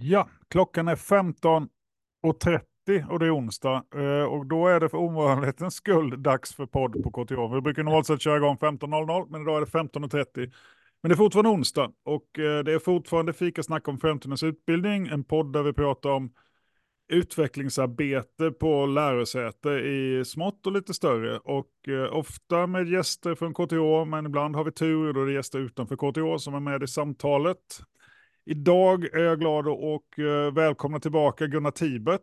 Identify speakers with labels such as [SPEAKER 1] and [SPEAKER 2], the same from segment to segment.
[SPEAKER 1] Ja, klockan är 15.30 och det är onsdag. Eh, och då är det för ovanlighetens skull dags för podd på KTH. Vi brukar normalt sett köra igång 15.00, men idag är det 15.30. Men det är fortfarande onsdag och eh, det är fortfarande fikasnack om framtidens utbildning. En podd där vi pratar om utvecklingsarbete på lärosäte i smått och lite större. Och eh, ofta med gäster från KTH, men ibland har vi tur och då är det gäster utanför KTH som är med i samtalet. Idag är jag glad och eh, välkomna tillbaka Gunnar Tibet.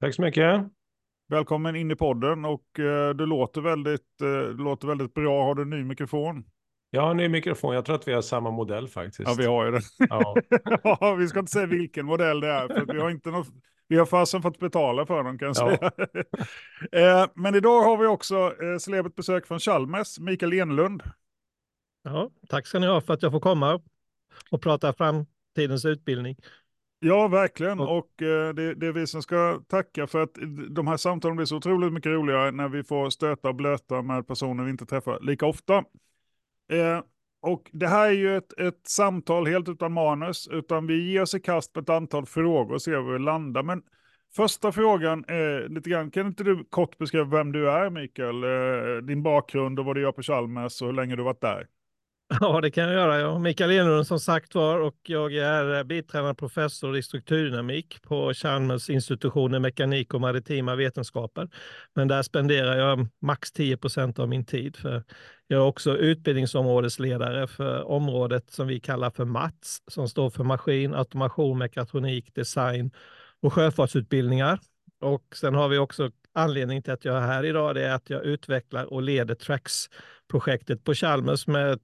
[SPEAKER 2] Tack så mycket.
[SPEAKER 1] Välkommen in i podden och eh, du låter väldigt, eh, du låter väldigt bra. Har du en ny mikrofon?
[SPEAKER 2] Jag har en ny mikrofon. Jag tror att vi har samma modell faktiskt.
[SPEAKER 1] Ja, vi har ju det. Ja. ja vi ska inte säga vilken modell det är, för vi har inte något, vi har fasen fått betala för dem kan jag säga. Ja. Men idag har vi också celebert besök från Chalmers, Mikael Enlund.
[SPEAKER 3] Ja, tack ska ni ha för att jag får komma och prata framtidens utbildning.
[SPEAKER 1] Ja, verkligen. Och eh, det, det, är vi som ska tacka för att de här samtalen blir så otroligt mycket roligare när vi får stöta och blöta med personer vi inte träffar lika ofta. Eh, och det här är ju ett, ett samtal helt utan manus, utan vi ger oss i kast på ett antal frågor och ser var vi landar. Men första frågan är lite grann, kan inte du kort beskriva vem du är, Mikael? Eh, din bakgrund och vad du gör på Chalmers och hur länge du varit där?
[SPEAKER 3] Ja, det kan jag göra. Jag Mikael Enlund som sagt var och jag är eh, biträdande professor i strukturdynamik på Chalmers institutionen mekanik och maritima vetenskaper. Men där spenderar jag max 10 procent av min tid. För jag är också utbildningsområdesledare för området som vi kallar för MATS, som står för maskin, automation, mekatronik, design och sjöfartsutbildningar. Och sen har vi också anledning till att jag är här idag, det är att jag utvecklar och leder TRAX-projektet på Chalmers med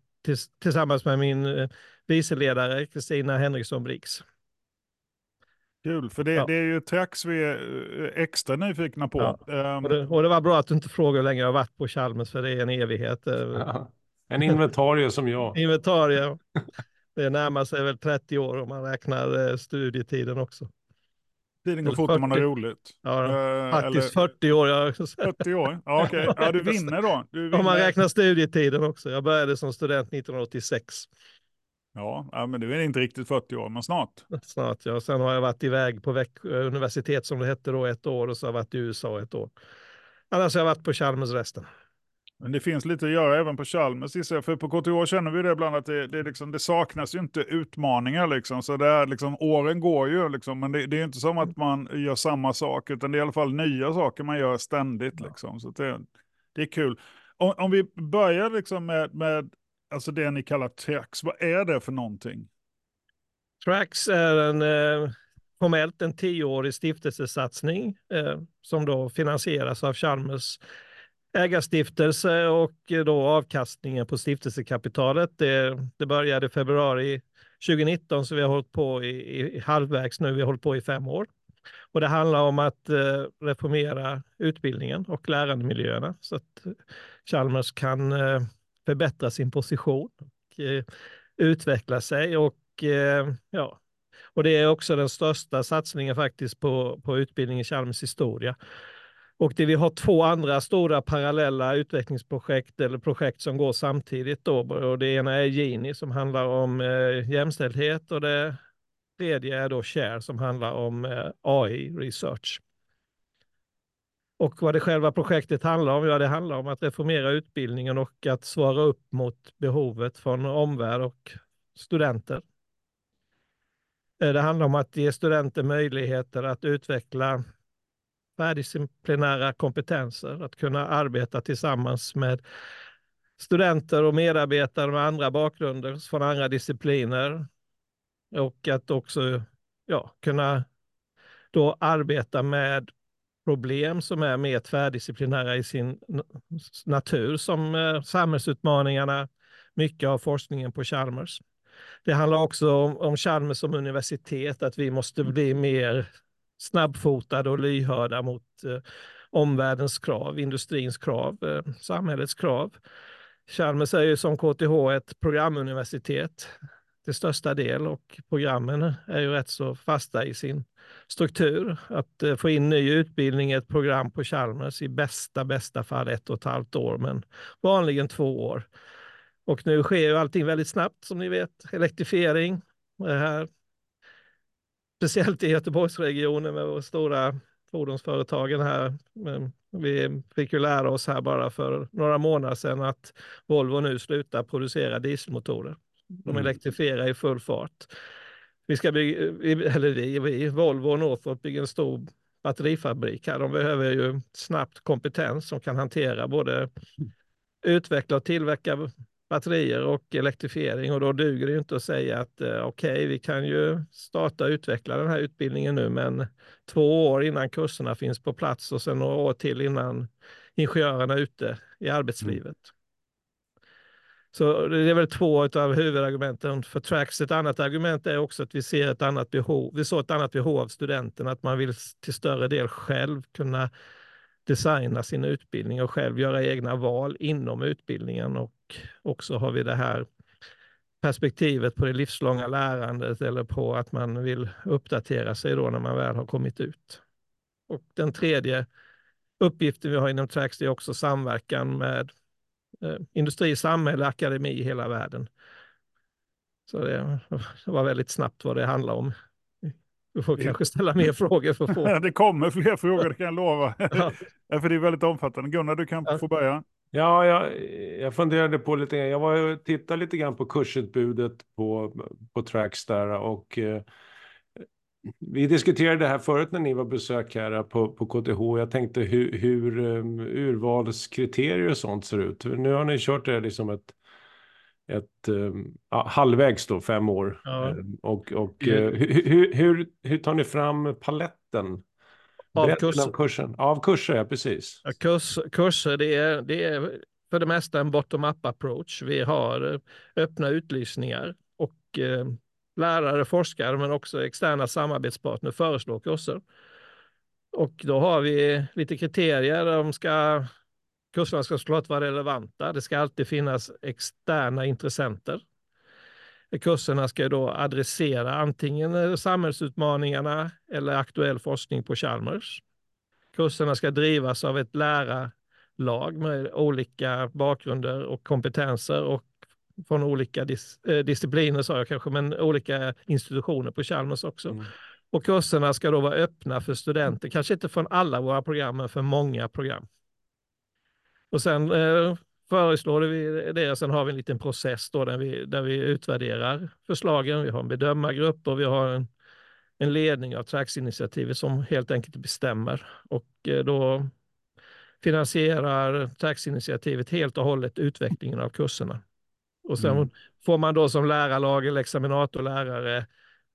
[SPEAKER 3] tillsammans med min eh, viceledare Kristina Henriksson Briggs.
[SPEAKER 1] Kul, för det, ja. det, är ju Trax vi är eh, extra nyfikna på.
[SPEAKER 3] Ja. Um... Och, det, och, det, var bra att du inte frågade hur länge jag har varit på Chalmers, för det är en evighet. Eh.
[SPEAKER 2] Ja. En inventarie som jag.
[SPEAKER 3] Inventarie. Det närmar sig väl 30 år om man räknar studietiden också.
[SPEAKER 1] Tiden går fort när man har roligt.
[SPEAKER 3] Ja, uh, faktiskt eller... 40 år. Jag
[SPEAKER 1] 40 år? Ja, okej. Okay. Ja, du vinner då. Du vinner.
[SPEAKER 3] Om man räknar studietiden också. Jag började som student 1986.
[SPEAKER 1] Ja, ja, men du är inte riktigt 40 år, men snart.
[SPEAKER 3] Snart, ja. Sen har jag varit iväg på Växjö universitet som det hette då ett år och så har jag varit i USA ett år. Annars har jag varit på Chalmers resten.
[SPEAKER 1] Men det finns lite att göra även på Chalmers, för på KTH känner vi det ibland att det, det, liksom, det saknas ju inte utmaningar. Liksom. Så det är, liksom, åren går ju, liksom, men det, det är inte som att man gör samma sak, utan det är i alla fall nya saker man gör ständigt. Liksom. Så det, det är kul. Om, om vi börjar liksom med, med alltså det ni kallar Trax, vad är det för någonting?
[SPEAKER 3] Trax är en, eh, formellt en tioårig stiftelsesatsning eh, som då finansieras av Chalmers ägarstiftelse och eh, då avkastningen på stiftelsekapitalet. Det, det började i februari 2019 så vi har hållit på i, i halvvägs nu. Vi har hållit på i fem år. Och det handlar om att eh, reformera utbildningen och lärandemiljöerna så att eh, Chalmers kan eh, förbättra sin position och eh, utveckla sig. Och, eh, ja, och det är också den största satsningen faktiskt på, på utbildning i Chalmers historia. Och det, vi har två andra stora parallella utvecklingsprojekt eller projekt som går samtidigt. Då. Och det ena är Gini som handlar om eh, jämställdhet och det tredje är då Share som handlar om eh, AI research. Och vad det själva projektet handlar om? Ja, det handlar om att reformera utbildningen och att svara upp mot behovet från omvärld och studenter. Eh, det handlar om att ge studenter möjligheter att utveckla tvärdisciplinära kompetenser, att kunna arbeta tillsammans med studenter och medarbetare med andra bakgrunder från andra discipliner och att också ja, kunna då arbeta med problem som är mer tvärdisciplinära i sin natur, som eh, samhällsutmaningarna, mycket av forskningen på Chalmers. Det handlar också om, om Chalmers som universitet, att vi måste bli mer snabbfotade och lyhörda mot eh, omvärldens krav, industrins krav, eh, samhällets krav. Chalmers är ju som KTH ett programuniversitet till största del och programmen är ju rätt så fasta i sin struktur. Att eh, få in ny utbildning i ett program på Chalmers i bästa, bästa fall ett och ett halvt år, men vanligen två år. Och nu sker ju allting väldigt snabbt som ni vet. Elektrifiering, det här speciellt i Göteborgsregionen med våra stora fordonsföretagen här. Vi fick ju lära oss här bara för några månader sedan att Volvo nu slutar producera dieselmotorer. De
[SPEAKER 1] Mm.
[SPEAKER 3] elektrifierar i full fart. Vi ska bygga, eller vi, vi Volvo och Northvolt bygger en stor batterifabrik här. De behöver ju snabbt kompetens som kan hantera både utveckla och tillverka batterier och elektrifiering och då duger det ju inte att säga att eh, okej, okay, vi kan ju starta och utveckla den här utbildningen nu, men två år innan kurserna finns på plats och sen några år till innan ingenjörerna är ute i arbetslivet. Mm. Så det är väl två av huvudargumenten för Trax. Ett annat argument är också att vi ser ett annat behov. Vi såg ett annat behov av studenten, att man vill till större del själv kunna designa sin utbildning och själv göra egna val inom utbildningen. Och också har vi det här perspektivet på det livslånga lärandet eller på att man vill uppdatera sig då när man väl har kommit ut. Och den tredje uppgiften vi har inom Trax är också samverkan med eh, industri, samhälle, akademi i hela världen. Så det, det var väldigt snabbt vad det handlar om. Du får kanske ställa mer frågor för att få.
[SPEAKER 1] det kommer fler frågor, det kan jag lova. Ja. för det är väldigt omfattande. Gunnar, du kan ja. få börja.
[SPEAKER 2] Ja, jag, jag funderade på lite grann. Jag var och tittade lite grann på kursutbudet på, på Trax där och eh, vi diskuterade det här förut när ni var besök här på, på KTH. Jag tänkte hur, hur um, urvalskriterier och sånt ser ut. Nu har ni kört det liksom ett ett um, halvvägs då, fem år. Ja. Um, och och mm. uh, hur, hur, hur tar ni fram paletten?
[SPEAKER 3] Av kurser.
[SPEAKER 2] Av, kursen. av kurser, ja precis.
[SPEAKER 3] Ja, kurs, kurser, det är, det är för det mesta en bottom-up approach. Vi har uh, öppna utlysningar och uh, lärare, forskare men också externa samarbetspartner föreslår kurser. Och då har vi lite kriterier. De ska Kurserna ska såklart vara relevanta. Det ska alltid finnas externa intressenter. Kurserna ska då adressera antingen samhällsutmaningarna eller aktuell forskning på Chalmers. Kurserna ska drivas av ett lärarlag med olika bakgrunder och kompetenser och från olika dis eh, discipliner, sa jag kanske, men olika institutioner på Chalmers också. Mm. Och kurserna ska då vara öppna för studenter, kanske inte från alla våra program, men för många program. Och sen eh, föreslår vi det och sen har vi en liten process då där vi, där vi utvärderar förslagen. Vi har en bedömargrupp och vi har en, en ledning av Trax-initiativet som helt enkelt bestämmer. Och eh, då finansierar Trax-initiativet helt och hållet utvecklingen av kurserna. Och sen mm. får man då som lärarlag eller examinatorlärare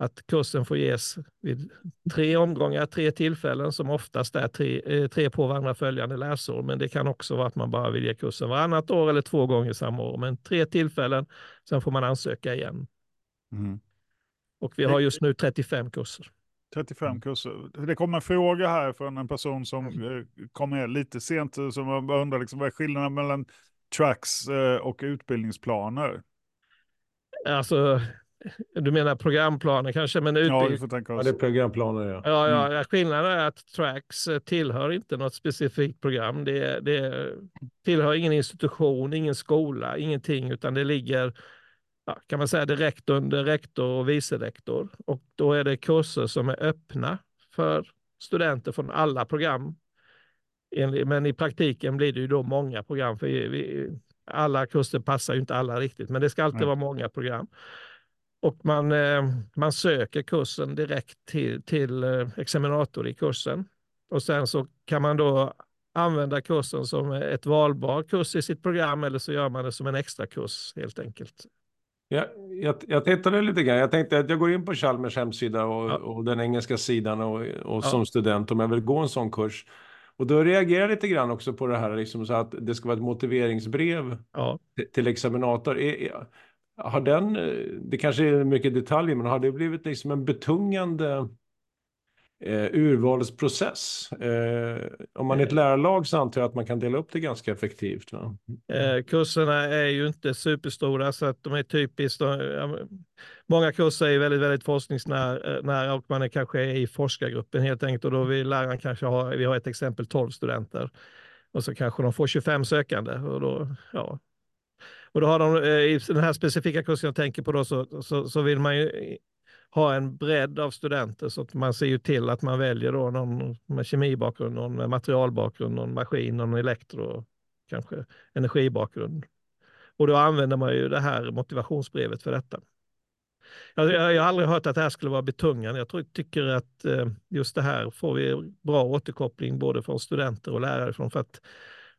[SPEAKER 3] att kursen får ges vid tre omgångar, tre tillfällen som oftast är tre, eh, tre på varandra följande läsår. Men det kan också vara att man bara vill ge kursen varannat år eller två gånger samma år. Men tre tillfällen, sen får man ansöka igen. Mm. Och vi har just nu 35 kurser.
[SPEAKER 1] 35 mm. kurser. Det kommer en fråga här från en person som mm. kom med lite sent, som undrar liksom, vad är skillnaden mellan tracks eh, och utbildningsplaner?
[SPEAKER 3] Alltså, du menar programplaner kanske? Men
[SPEAKER 1] utbildning... Ja, du får tänka
[SPEAKER 2] oss. Ja, det är programplaner, ja.
[SPEAKER 3] Ja, ja mm. skillnaden är att Tracks eh, tillhör inte något specifikt program. Det, det tillhör ingen institution, ingen skola, ingenting, utan det ligger ja, kan man säga direkt under rektor och vice rektor. Och då är det kurser som är öppna för studenter från alla program. Men i praktiken blir det ju då många program, för vi, alla kurser passar ju inte alla riktigt, men det ska alltid Nej. vara många program. Och man, eh, man söker kursen direkt till, till eh, examinator i kursen. Och sen så kan man då använda kursen som ett valbar kurs i sitt program eller så gör man det som en extra kurs helt enkelt.
[SPEAKER 2] Ja, jag, jag tittade lite grann. Jag tänkte att jag går in på Chalmers hemsida och, ja. och den engelska sidan och, och som ja. student om jag vill gå en sån kurs. Och då reagerar jag lite grann också på det här liksom så att det ska vara ett motiveringsbrev ja. till, till examinator. Är, har den, det kanske är mycket detaljer, men har det blivit liksom en betungande eh, urvalsprocess? Eh, om man är ett eh. lärarlag så antar jag att man kan dela upp det ganska effektivt. Va?
[SPEAKER 3] Eh, kurserna är ju inte superstora så att de är typiskt. De, många kurser är väldigt, väldigt forskningsnära eh, och man är kanske i forskargruppen helt enkelt och då vill läraren kanske ha, vi har ett exempel 12 studenter och så kanske de får 25 sökande och då, ja, och då har de, eh, i den här specifika kursen jag tänker på då, så, så, så vill man ju eh, ha en bredd av studenter så att man ser ju till att man väljer då någon med kemibakgrund, någon med materialbakgrund, någon maskin, någon elektro, kanske energibakgrund. Och då använder man ju det här motivationsbrevet för detta. Jag, jag, jag har aldrig hört att det här skulle vara betungande. Jag tror, tycker att eh, just det här får vi bra återkoppling både från studenter och lärare från för att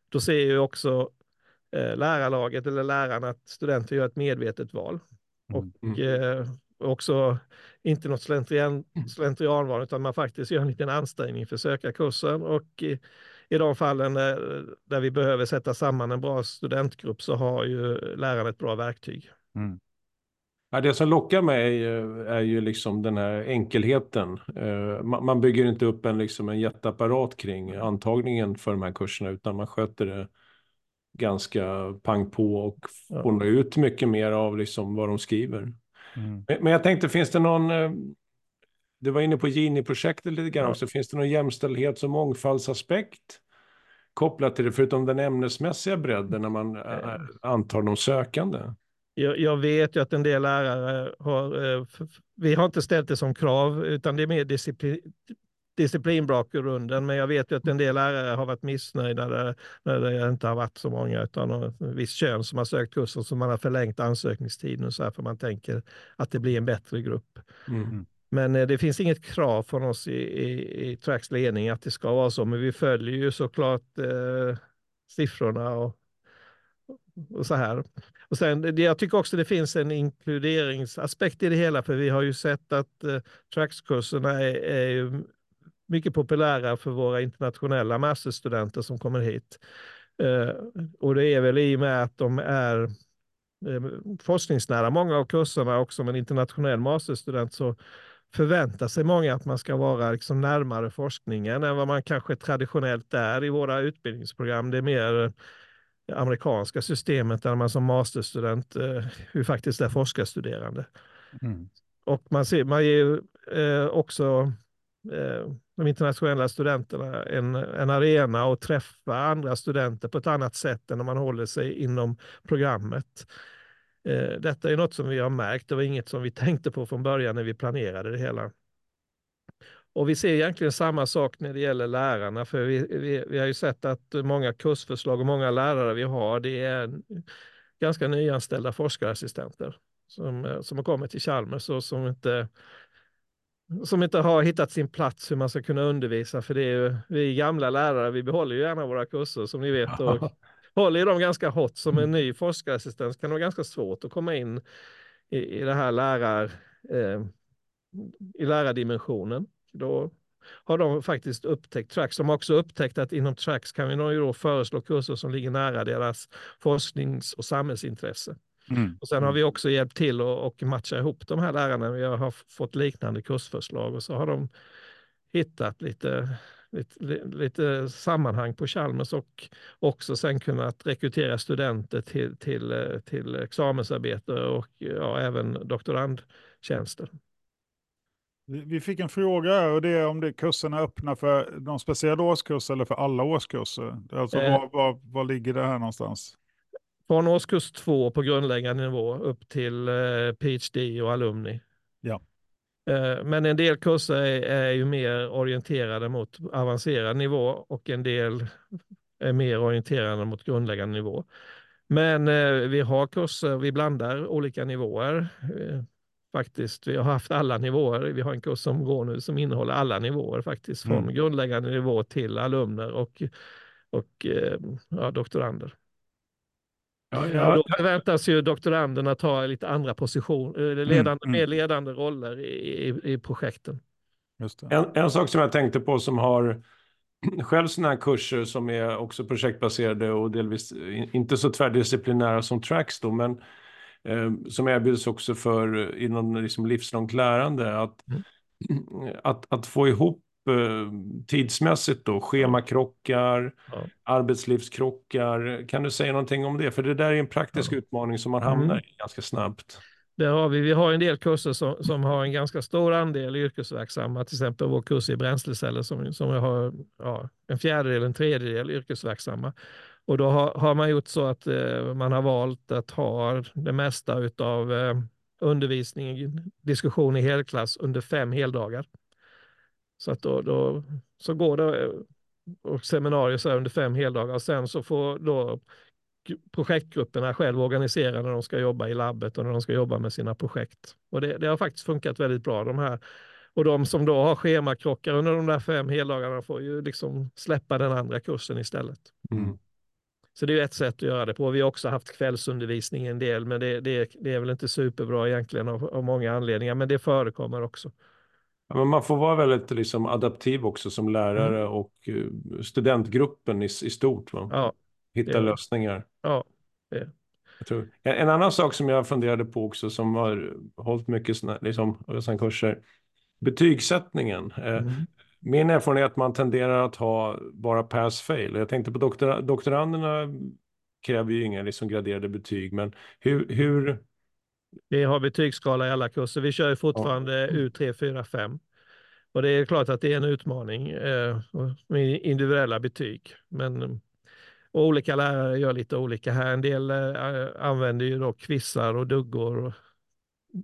[SPEAKER 3] då ser ju också lärarlaget eller lärarna att studenter gör ett medvetet val. Och mm. eh, också inte något slentrian, slentrianval utan man faktiskt gör en liten ansträngning för att söka kursen och i, de fallen där, där, vi behöver sätta samman en bra studentgrupp så har ju läraren ett bra verktyg. Mm.
[SPEAKER 2] Ja, det som lockar mig är ju liksom den här enkelheten. Eh, man bygger inte upp en, liksom en jätteapparat kring antagningen för de här kurserna utan man sköter det ganska pang på och får ja. ut mycket mer av liksom vad de skriver. Mm. Men jag tänkte, finns det någon... Eh, du var inne på Gini-projektet lite grann ja. också. Finns det någon jämställdhets och mångfaldsaspekt kopplat till det, förutom den ämnesmässiga bredden när man äh, antar de sökande?
[SPEAKER 3] Jag, jag, vet ju att en del lärare har, eh, vi har inte ställt det som krav, utan det är mer disciplin, disciplinbakgrunden, men jag vet ju att en del lärare har varit missnöjda där, när det inte har varit så många utan visst kön som har sökt kursen, så man har förlängt ansökningstiden så här för man tänker att det blir en bättre grupp. Mm. Men eh, det finns inget krav från oss i, i, i Tracks ledning att det ska vara så, men vi följer ju såklart eh, siffrorna och, och så här. Och sen, jag tycker också det finns en inkluderingsaspekt i det hela, för vi har ju sett att eh, Tracks-kurserna är, är mycket populära för våra internationella masterstudenter som kommer hit. Eh, och det är väl i och med att de är eh, forskningsnära många av kurserna och som en internationell masterstudent så förväntar sig många att man ska vara liksom närmare forskningen än vad man kanske traditionellt är i våra utbildningsprogram. Det är mer amerikanska systemet där man som masterstudent eh, faktiskt är forskarstuderande. Mm. Och man, ser, man ger eh, också Eh, de internationella studenterna en, en arena och träffa andra studenter på ett annat sätt än om man håller sig inom programmet. Eh, detta är något som vi har märkt, det var inget som vi tänkte på från början när vi planerade det hela. Och vi ser egentligen samma sak när det gäller lärarna, för vi, vi, vi har ju sett att många kursförslag och många lärare vi har, det är ganska nyanställda forskarassistenter som, som har kommit till Chalmers och som inte som inte har hittat sin plats hur man ska kunna undervisa. För det är ju, vi gamla lärare, vi behåller ju gärna våra kurser som ni vet. Och håller dem ganska hot. Som en ny forskarassistent kan det vara ganska svårt att komma in i, i det här lärar, eh, i lärardimensionen. Då har de faktiskt upptäckt Trax. De har också upptäckt att inom Trax kan vi då föreslå kurser som ligger nära deras forsknings och samhällsintresse. Mm. Och sen har vi också hjälpt till och, matcha ihop de här lärarna. Vi har fått liknande kursförslag och så har de hittat lite, lite, lite sammanhang på Chalmers och också sen kunnat rekrytera studenter till, till, till examensarbete och ja, även doktorandtjänster.
[SPEAKER 1] Vi fick en fråga och det är om det kurserna är öppna för de speciella årskurser eller för alla årskurser. Alltså eh, var, var, var ligger det här någonstans?
[SPEAKER 3] Från årskurs två på grundläggande nivå upp till eh, PhD och alumni.
[SPEAKER 1] Ja.
[SPEAKER 3] Eh, men en del kurser är, är ju mer orienterade mot avancerad nivå och en del är mer orienterade mot grundläggande nivå. Men eh, vi har kurser, vi blandar olika nivåer. Faktiskt, vi har haft alla nivåer. Vi har en kurs som går nu som innehåller alla nivåer faktiskt, från mm. grundläggande nivå till alumner och, och ja, doktorander. Ja, ja. Då förväntas ju doktoranderna ta lite andra positioner, mm, ledande, mm, mer ledande roller i, i, i projekten.
[SPEAKER 2] En, en, sak som jag tänkte på som har själv sådana här kurser som är också projektbaserade och delvis inte så tvärdisciplinära som Tracks då, men eh, som erbjuds också för inom liksom livslångt lärande. Att, mm. att, att få ihop Eh, tidsmässigt då? Schemakrockar, ja. arbetslivskrockar. Kan du säga någonting om det? För det där är en praktisk ja. utmaning som man hamnar mm. i ganska snabbt.
[SPEAKER 3] Det har vi. Vi har en del kurser som, som har en ganska stor andel yrkesverksamma, till exempel vår kurs i bränsleceller som, som har ja, en fjärdedel, en tredjedel yrkesverksamma. Och då har, har man gjort så att eh, man har valt att ha det mesta av eh, undervisning, diskussion i helklass under fem heldagar. Så att då, då så går det och seminarier så under fem heldagar. Och sen så får då projektgrupperna själv organisera när de ska jobba i labbet och när de ska jobba med sina projekt. Och det, det har faktiskt funkat väldigt bra. De här och de som då har schemakrockar under de där fem heldagarna får ju liksom släppa den andra kursen istället. Mm. Så det är ett sätt att göra det på. Vi har också haft kvällsundervisning en del, men det, det, det är väl inte superbra egentligen av, av, många anledningar, men det förekommer också.
[SPEAKER 2] Men man får vara väldigt liksom, adaptiv också som lärare mm. och uh, studentgruppen i, i stort. Va? Ja, Hitta lösningar.
[SPEAKER 3] Ja, det.
[SPEAKER 2] En, en, annan sak som jag funderade på också som har hållit mycket såna, liksom, kurser betygssättningen. Eh, mm. Min erfarenhet är att man tenderar att ha bara pass-fail. Jag tänkte på doktor, doktoranderna kräver ju inga liksom graderade betyg, men hur, hur...
[SPEAKER 3] Vi har betygsskala i alla kurser. Vi kör fortfarande ja. U3, 4, 5. Och det är klart att det är en utmaning eh, med individuella betyg. Men olika lärare gör lite olika här. En del eh, använder ju då kvissar och duggor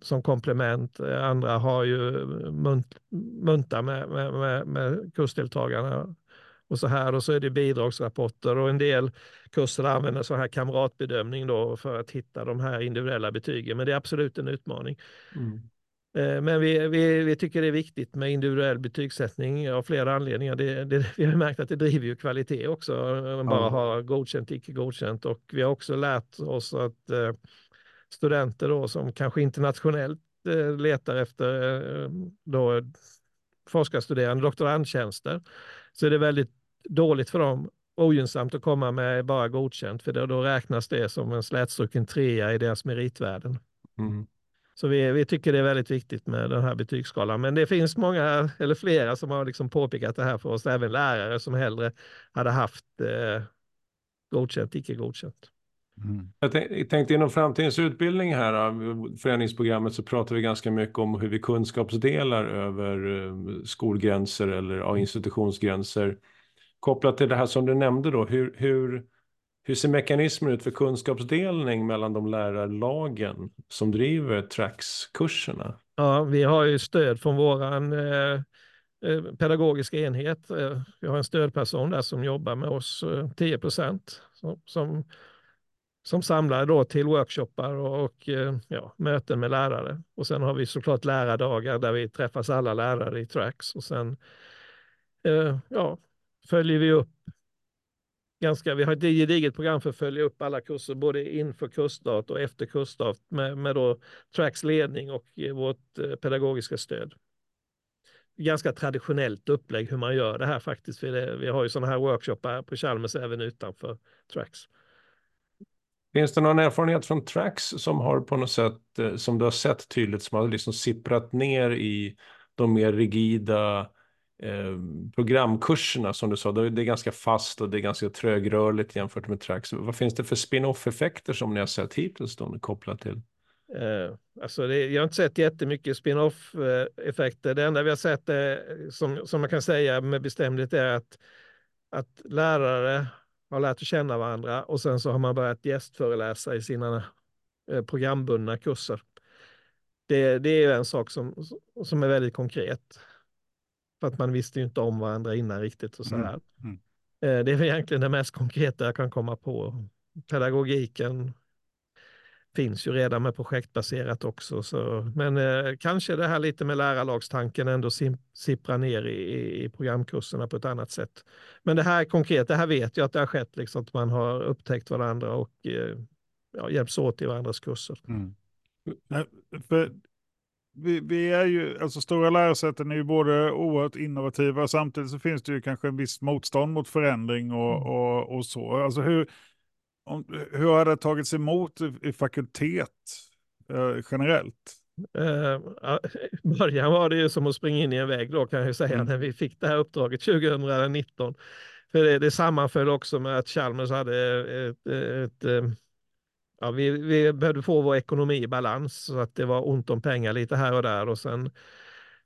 [SPEAKER 3] som komplement. Andra har ju munt, munta med, med, med, med kursdeltagarna och så här. Och så är det bidragsrapporter och en del kurser använder så här kamratbedömning då för att hitta de här individuella betygen. Men det är absolut en utmaning. Mm. Eh, men vi, vi, vi, tycker det är viktigt med individuell betygssättning av flera anledningar. Det, det, vi har märkt att det driver ju kvalitet också. Man bara ja. har godkänt, icke godkänt. Och vi har också lärt oss att eh, studenter då som kanske internationellt eh, letar efter eh, då forskarstuderande doktorandtjänster så är det väldigt dåligt för dem ogynnsamt att komma med bara godkänt för då, då räknas det som en slätstruken trea i deras meritvärden. Mm. Så vi, vi tycker det är väldigt viktigt med den här betygsskalan. Men det finns många, eller flera, som har liksom påpekat det här för oss, även lärare som hellre hade haft eh, godkänt, icke godkänt.
[SPEAKER 2] Mm. Jag tänkte inom framtidens utbildning här, föreningsprogrammet, så pratar vi ganska mycket om hur vi kunskapsdelar över eh, skolgränser eller institutionsgränser. Kopplat till det här som du nämnde då, hur, hur, hur ser mekanismen ut för kunskapsdelning mellan de lärarlagen som driver TRAX-kurserna?
[SPEAKER 3] Ja, vi har ju stöd från våran eh, eh pedagogiska enhet. Eh, vi har en stödperson där som jobbar med oss, eh, 10 procent, som, som som samlar då till workshoppar och, och ja, möten med lärare. Och sen har vi såklart lärardagar där vi träffas alla lärare i tracks och sen eh, ja, följer vi upp ganska, vi har ett gediget program för att följa upp alla kurser, både inför kursstart och efter kursstart med, med då Tracks ledning och eh, vårt eh, pedagogiska stöd. Ganska traditionellt upplägg hur man gör det här faktiskt. För det, vi har ju sådana här workshoppar på Chalmers även utanför Tracks.
[SPEAKER 2] Finns det någon erfarenhet från Tracks som har på något sätt, eh, som du har sett tydligt, som har liksom sipprat ner i de mer rigida eh, programkurserna som du sa? Det är ganska fast och det är ganska trögrörligt jämfört med Trax. Vad finns det för spin-off-effekter som ni har sett hittills då, kopplat till?
[SPEAKER 3] Uh, alltså det, jag har inte sett jättemycket spin-off-effekter. Det enda vi har sett är, som, som man kan säga med bestämdhet är att, att lärare har lärt känna varandra och sen så har man börjat gästföreläsa i sina eh, programbundna kurser. Det, det är en sak som, som är väldigt konkret. För att man visste ju inte om varandra innan riktigt och så här. Mm. Mm. Det är egentligen det mest konkreta jag kan komma på. Pedagogiken finns ju redan med projektbaserat också. Så, men eh, kanske det här lite med lärarlagstanken ändå sim, sipprar ner i, i programkurserna på ett annat sätt. Men det här konkret, det här vet jag att det har skett, liksom, att man har upptäckt varandra och eh, ja, hjälps åt i varandras kurser. Mm.
[SPEAKER 1] För vi, vi, är ju, alltså stora lärosäten är ju både oerhört innovativa, samtidigt så finns det ju kanske en viss motstånd mot förändring och, mm. och, och så. Alltså hur, om, hur har det tagits emot i, i fakultet eh, generellt?
[SPEAKER 3] Uh, början var det ju som att springa in i en vägg då kan jag säga mm. när vi fick det här uppdraget 2019. För det, det sammanföll också med att Chalmers hade ett, ett, ett eh, ja, vi, vi behövde få vår ekonomi i balans så att det var ont om pengar lite här och där och sen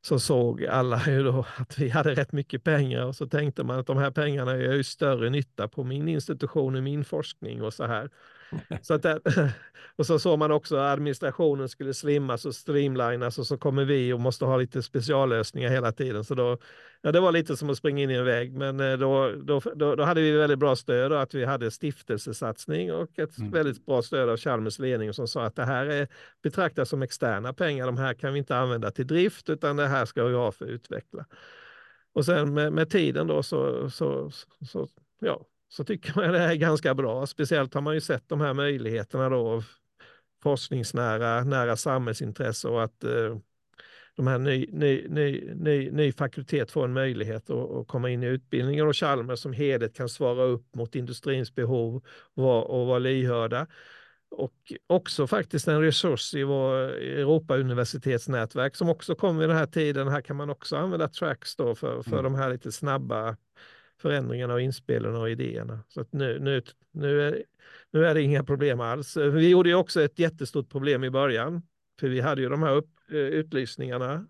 [SPEAKER 3] så såg alla ju då att vi hade rätt mycket pengar och så tänkte man att de här pengarna gör ju större nytta på min institution och min forskning och så här. Så att det, och så såg man också att administrationen skulle slimmas och streamlinas och så kommer vi och måste ha lite speciallösningar hela tiden. Så då, ja, det var lite som att springa in i en vägg, men eh, då, då, då, då hade vi väldigt bra stöd och att vi hade stiftelsesatsning och ett mm. väldigt bra stöd av Chalmers ledning som sa att det här är betraktas som externa pengar. De här kan vi inte använda till drift utan det här ska vi ha för att utveckla. Och sen med, med tiden då så, så, så, ja, så tycker man det är ganska bra. Speciellt har man ju sett de här möjligheterna då av forskningsnära nära samhällsintresse och att eh, de här ny, ny, ny, ny, ny fakultet får en möjlighet att, att, komma in i utbildningen och Chalmers som helhet kan svara upp mot industrins behov och, och vara lyhörda. Och också faktiskt en resurs i vår Europauniversitetsnätverk som också kom vid den här tiden. Här kan man också använda tracks då för, för mm. de här lite snabba förändringarna och inspelen och idéerna. Så att nu, nu, nu, är, nu är det inga problem alls. Vi gjorde ju också ett jättestort problem i början, för vi hade ju de här upp, eh, utlysningarna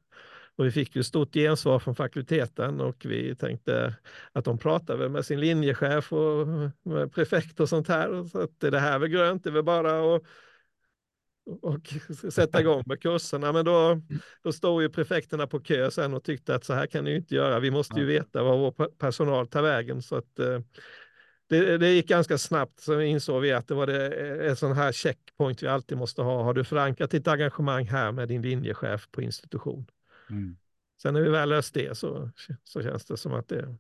[SPEAKER 3] och vi fick ju stort gensvar från fakulteten och vi tänkte att de pratade med sin linjechef och med prefekt och sånt här. Så att det här är väl grönt, det är väl bara att och sätta igång med kurserna. Men då, då stod ju prefekterna på kö sen och tyckte att så här kan ni ju inte göra. Vi måste ju veta var vår personal tar vägen. Så att, eh, det, det gick ganska snabbt, så insåg vi att det var det, eh, en sån här checkpoint vi alltid måste ha. Har du förankrat ditt engagemang här med din linjechef på institution? Mm. Sen när vi väl löst det så, så känns det som att det,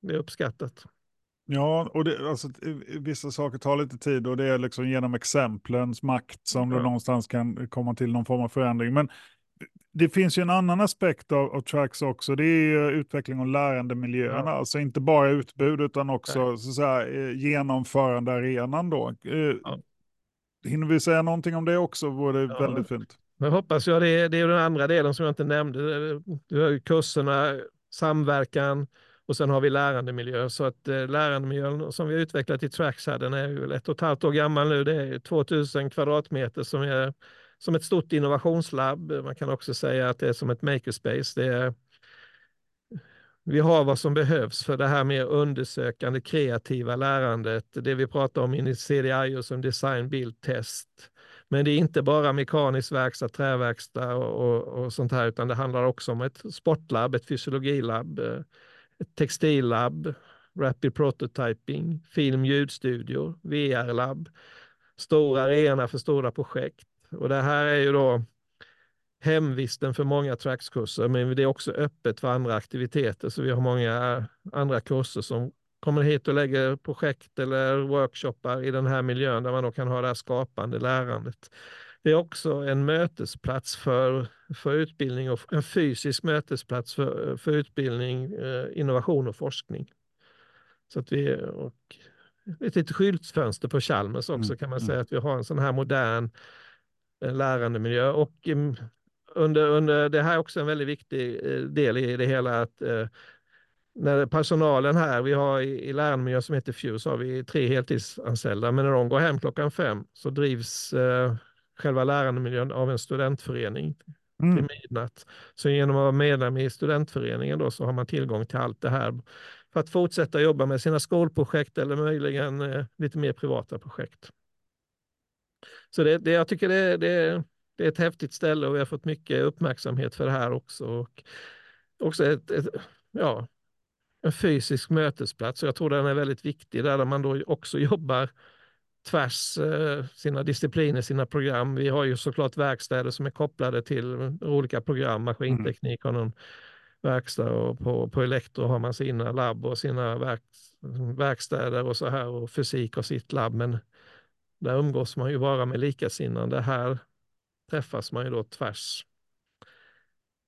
[SPEAKER 3] det är uppskattat.
[SPEAKER 1] Ja, och det, alltså, vissa saker tar lite tid och det är liksom genom exemplens makt som ja. du någonstans kan komma till någon form av förändring. Men det finns ju en annan aspekt av, av tracks också, det är utveckling av lärandemiljöerna, ja. alltså inte bara utbud utan också så att säga, eh, genomförande arenan då. Eh, ja. Hinner vi säga någonting om det också, vore det ja. väldigt fint.
[SPEAKER 3] Men hoppas jag, det, det är den andra delen som jag inte nämnde, du har kurserna, samverkan, och sen har vi lärandemiljö. Så att eh, lärandemiljön som vi har utvecklat i Tracks här, den är ju ett och ett halvt år gammal nu. Det är 2000 kvadratmeter som är som ett stort innovationslabb. Man kan också säga att det är som ett makerspace. Det är, vi har vad som behövs för det här mer undersökande, kreativa lärandet. Det vi pratar om i CDIO som design, bild, test. Men det är inte bara mekanisk verkstad, träverkstad och, och, och sånt här, utan det handlar också om ett sportlabb, ett fysiologilabb, eh, textillabb, rapid prototyping, film ljudstudio, VR-labb, stor arena för stora projekt. Och det här är ju då hemvisten för många trackskurser, men det är också öppet för andra aktiviteter. Så vi har många andra kurser som kommer hit och lägger projekt eller workshoppar i den här miljön där man då kan ha det här skapande lärandet. Det är också en mötesplats för, för utbildning och en fysisk mötesplats för, för utbildning, eh, innovation och forskning. Så att vi, och ett litet skyltfönster på Chalmers också mm. kan man mm. säga att vi har en sån här modern eh, lärandemiljö. Och um, under, under, det här är också en väldigt viktig eh, del i det hela att när personalen här, vi har i, i lärandemiljö som heter Fuse, har vi tre heltidsanställda, men när de går hem klockan fem så drivs uh, själva lärandemiljön av en studentförening mm. till midnatt. Så genom att vara medlem i studentföreningen då så har man tillgång till allt det här för att fortsätta jobba med sina skolprojekt eller möjligen eh, lite mer privata projekt. Så det, det, jag tycker det, det, det är ett häftigt ställe och vi har fått mycket uppmärksamhet för det här också. Och också ett, ett, ja, en fysisk mötesplats. Och jag tror den är väldigt viktig där man då också jobbar tvärs eh, sina discipliner, sina program. Vi har ju såklart verkstäder som är kopplade till olika program. Maskinteknik har någon verkstad och på, på elektro har man sina labb och sina verk, verkstäder och så här och fysik och sitt labb. Men där umgås man ju bara med likasinnande. Här träffas man ju då tvärs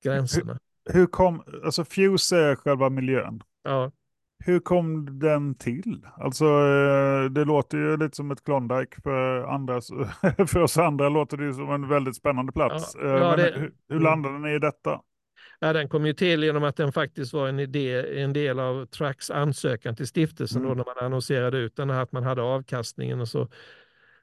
[SPEAKER 3] gränserna.
[SPEAKER 1] Hur, hur kom, alltså Fuse är själva miljön?
[SPEAKER 3] Ja.
[SPEAKER 1] Hur kom den till? Alltså eh, det låter ju lite som ett Klondike för, andra, för oss andra låter det ju som en väldigt spännande plats. Ja, ja, det, hur, hur landade ni i detta?
[SPEAKER 3] Ja, den kom ju till genom att den faktiskt var en, idé, en del av Tracks ansökan till stiftelsen mm. då när man annonserade ut den, att man hade avkastningen och så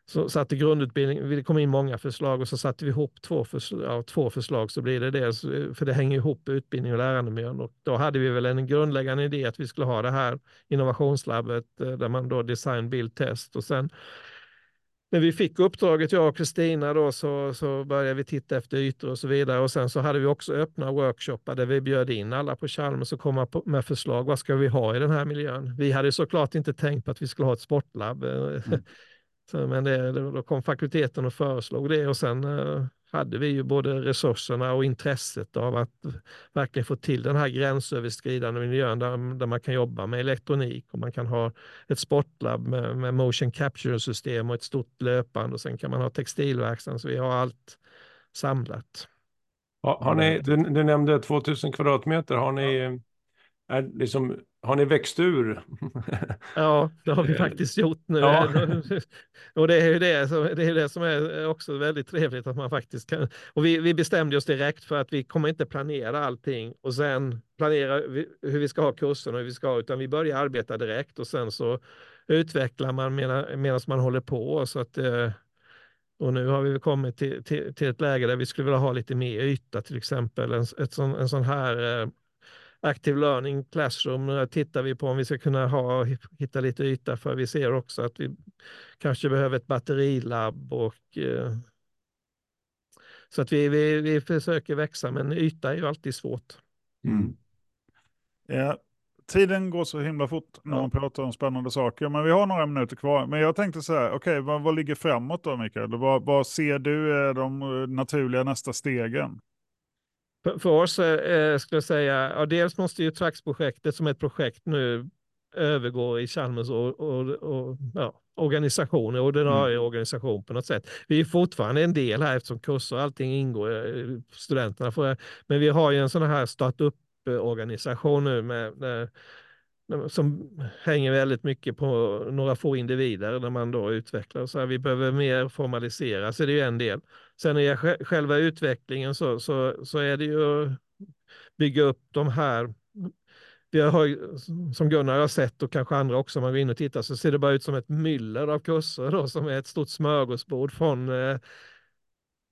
[SPEAKER 3] så satte grundutbildning, det kom in många förslag och så satte vi ihop två, förslag, ja, två förslag så blir det det, för det hänger ihop utbildning och lärandemiljön. Och då hade vi väl en grundläggande idé att vi skulle ha det här innovationslabbet eh, där man då design, bild, test och sen när vi fick uppdraget, jag och Kristina, då, så, så började vi titta efter ytor och så vidare. Och sen så hade vi också öppna workshoppar där vi bjöd in alla på Chalmers och komma med förslag. Vad ska vi ha i den här miljön? Vi hade såklart inte tänkt på att vi skulle ha ett sportlabb. Eh, mm så, men det, då kom fakulteten och föreslog det och sen eh, hade vi ju både resurserna och intresset av att verkligen få till den här gränsöverskridande miljön där, där man kan jobba med elektronik och man kan ha ett sportlab med, med motion capture-system och ett stort löpband och sen kan man ha textilverkstaden så vi har allt samlat.
[SPEAKER 2] Ja, har ni, du, du nämnde 2000 kvadratmeter, har ni. Är liksom har ni växt ur?
[SPEAKER 3] ja, det har vi faktiskt gjort nu. Ja. och det är ju det, det, är det som är också väldigt trevligt att man faktiskt kan. Och vi, vi bestämde oss direkt för att vi kommer inte planera allting och sen planera hur vi ska ha kursen och hur vi ska ha, utan vi börjar arbeta direkt och sen så utvecklar man medan man håller på. Så att, eh, och nu har vi kommit till, till, till, ett läge där vi skulle vilja ha lite mer yta, till exempel en, ett sån, en sån här eh, Active Learning Classroom tittar vi på om vi ska kunna ha, hitta lite yta för. Vi ser också att vi kanske behöver ett batterilabb och eh, så att vi, vi, vi försöker växa, men yta är ju alltid svårt. Mm.
[SPEAKER 1] Ja, tiden går så himla fort när ja. man pratar om spännande saker, men vi har några minuter kvar. Men jag tänkte så här, okej, okay, vad, vad ligger framåt då, Mikael? Vad, vad ser du är de naturliga nästa stegen?
[SPEAKER 3] För, oss eh, skulle jag säga, ja, dels måste ju Trax-projektet som ett projekt nu övergå i Chalmers och, och, och ja, organisationer, ordinarie mm. organisation på något sätt. Vi är fortfarande en del här eftersom kurser och allting ingår, eh, studenterna får, men vi har ju en sån här startup-organisation nu med, med som hänger väldigt mycket på några få individer när man då utvecklar. Så här, vi behöver mer formalisera, så det är ju en del. Sen i själva utvecklingen så, så, så är det ju bygga upp de här vi har, som Gunnar har sett och kanske andra också, om man går in och tittar, så ser det bara ut som ett myller av kurser då, som är ett stort smörgåsbord från eh,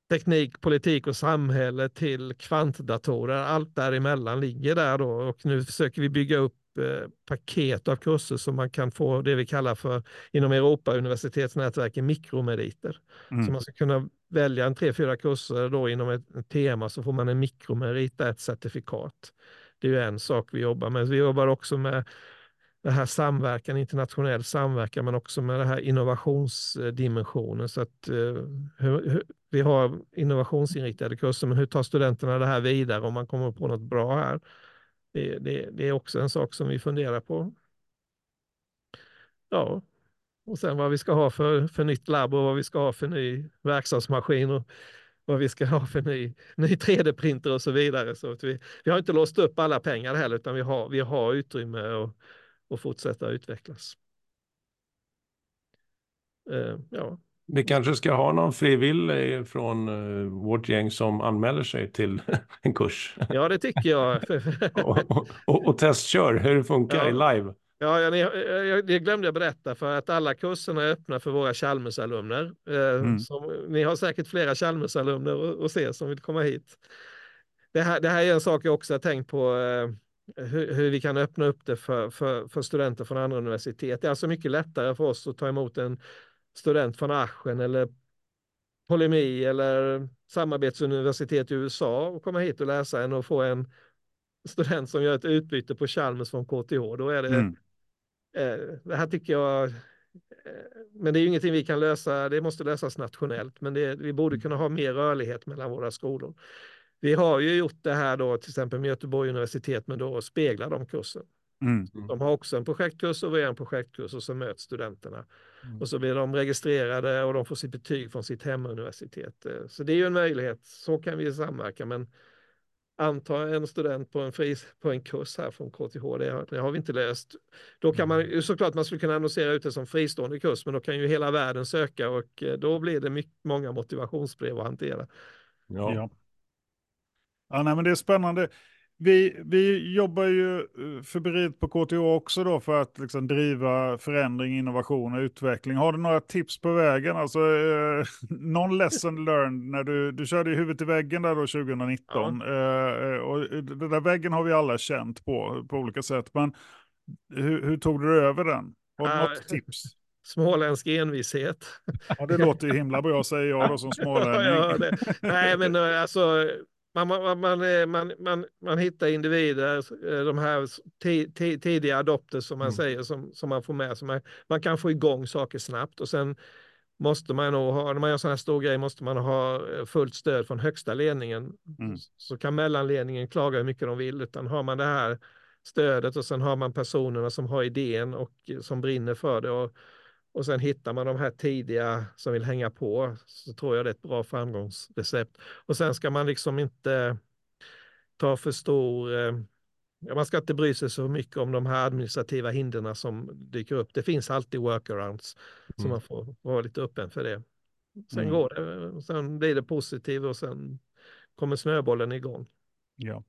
[SPEAKER 3] teknik, politik och samhälle till kvantdatorer. Allt däremellan ligger där då och nu försöker vi bygga upp paket av kurser som man kan få det vi kallar för inom Europa universitetsnätverken mikromeriter. Mm. Så man ska kunna välja en tre, fyra kurser då inom ett tema så får man en mikromerit, ett certifikat. Det är ju en sak vi jobbar med. Vi jobbar också med det här samverkan, internationell samverkan, men också med den här innovationsdimensionen. Så att, uh, hur, hur, vi har innovationsinriktade kurser, men hur tar studenterna det här vidare om man kommer på något bra här? Det, det, det, är också en sak som vi funderar på. Ja, och sen vad vi ska ha för, för nytt labb och vad vi ska ha för ny verkstadsmaskin och vad vi ska ha för ny, ny 3D-printer och så vidare. Så vi, vi har inte låst upp alla pengar heller, utan vi har, vi har utrymme att, och fortsätta utvecklas.
[SPEAKER 2] Uh, ja. Vi kanske ska ha någon frivillig från uh, vårt gäng som anmäler sig till en kurs.
[SPEAKER 3] Ja, det tycker jag.
[SPEAKER 2] och, och, och, testkör hur det funkar ja. i live.
[SPEAKER 3] Ja, jag, jag, det glömde jag berätta för att alla kurserna är öppna för våra Chalmers-alumner. Eh, mm. ni har säkert flera Chalmers-alumner att se som vill komma hit. Det här, det här är en sak jag också har tänkt på. Eh, hur, hur, vi kan öppna upp det för, för, för studenter från andra universitet. Det är alltså mycket lättare för oss att ta emot en student från Aschen eller Polemi eller samarbetsuniversitet i USA och komma hit och läsa en och få en student som gör ett utbyte på Chalmers från KTH. Då är det, mm. eh, det här tycker jag, eh, men det är ju ingenting vi kan lösa, det måste lösas nationellt, men det, vi borde mm. kunna ha mer rörlighet mellan våra skolor. Vi har ju gjort det här då, till exempel med Göteborg universitet, men då speglar de kursen. Mm. De har också en projektkurs och vi har en projektkurs och så möts studenterna. Mm. Och så blir de registrerade och de får sitt betyg från sitt hemuniversitet. Eh, så det är ju en möjlighet, så kan vi samverka. Men anta en student på en, fri, på en kurs här från KTH, det har, det har vi inte löst. Då kan man mm. såklart man skulle kunna annonsera ut det som fristående kurs, men då kan ju hela världen söka och eh, då blir det mycket, många motivationsbrev att hantera.
[SPEAKER 1] Ja. ja. Ja, nej, men det är spännande. Vi, vi jobbar ju eh, febrilt på KTH också då för att liksom driva förändring, innovation och utveckling. Har du några tips på vägen? Alltså, eh, någon lesson learned när du, du körde huvudet i väggen där då 2019. Ja. Eh, eh, och den där väggen har vi alla känt på, på olika sätt. Men hur, hur tog du över den? Har du uh, något tips?
[SPEAKER 3] småländsk envishet.
[SPEAKER 1] Ja, det låter ju himla bra säger jag då som smålänning.
[SPEAKER 3] ja, det, nej, men eh, alltså man, man, man, eh, man, man, man hittar individer, eh, de här tidiga adopter som man mm. säger, som, som man får med sig. Man, man kan få igång saker snabbt och sen måste man nog ha, när man gör sådana här stora grejer måste man ha fullt stöd från högsta ledningen. Mm. Så kan mellanledningen klaga hur mycket de vill, utan har man det här stödet och sen har man personerna som har idén och som brinner för det och, och sen hittar man de här tidiga som vill hänga på så tror jag det är ett bra framgångsrecept. Och sen ska man liksom inte ta för stor eh, man ska inte bry sig så mycket om de här administrativa hindren som dyker upp. Det finns alltid workarounds, mm. så man får vara lite öppen för det. Sen mm. går det, sen blir det positivt och sen kommer snöbollen igång.
[SPEAKER 1] Ja.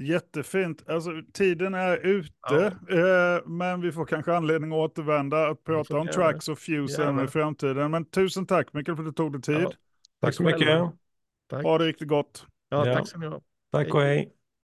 [SPEAKER 1] Jättefint. Alltså, tiden är ute, ja. eh, men vi får kanske anledning att återvända och prata om tracks och fuse i framtiden. Men tusen tack Mikael för att du tog dig tid. Ja.
[SPEAKER 2] Tack så mycket.
[SPEAKER 1] Tack. Ha det riktigt gott.
[SPEAKER 3] Ja, tack så mycket.
[SPEAKER 2] Tack och hej.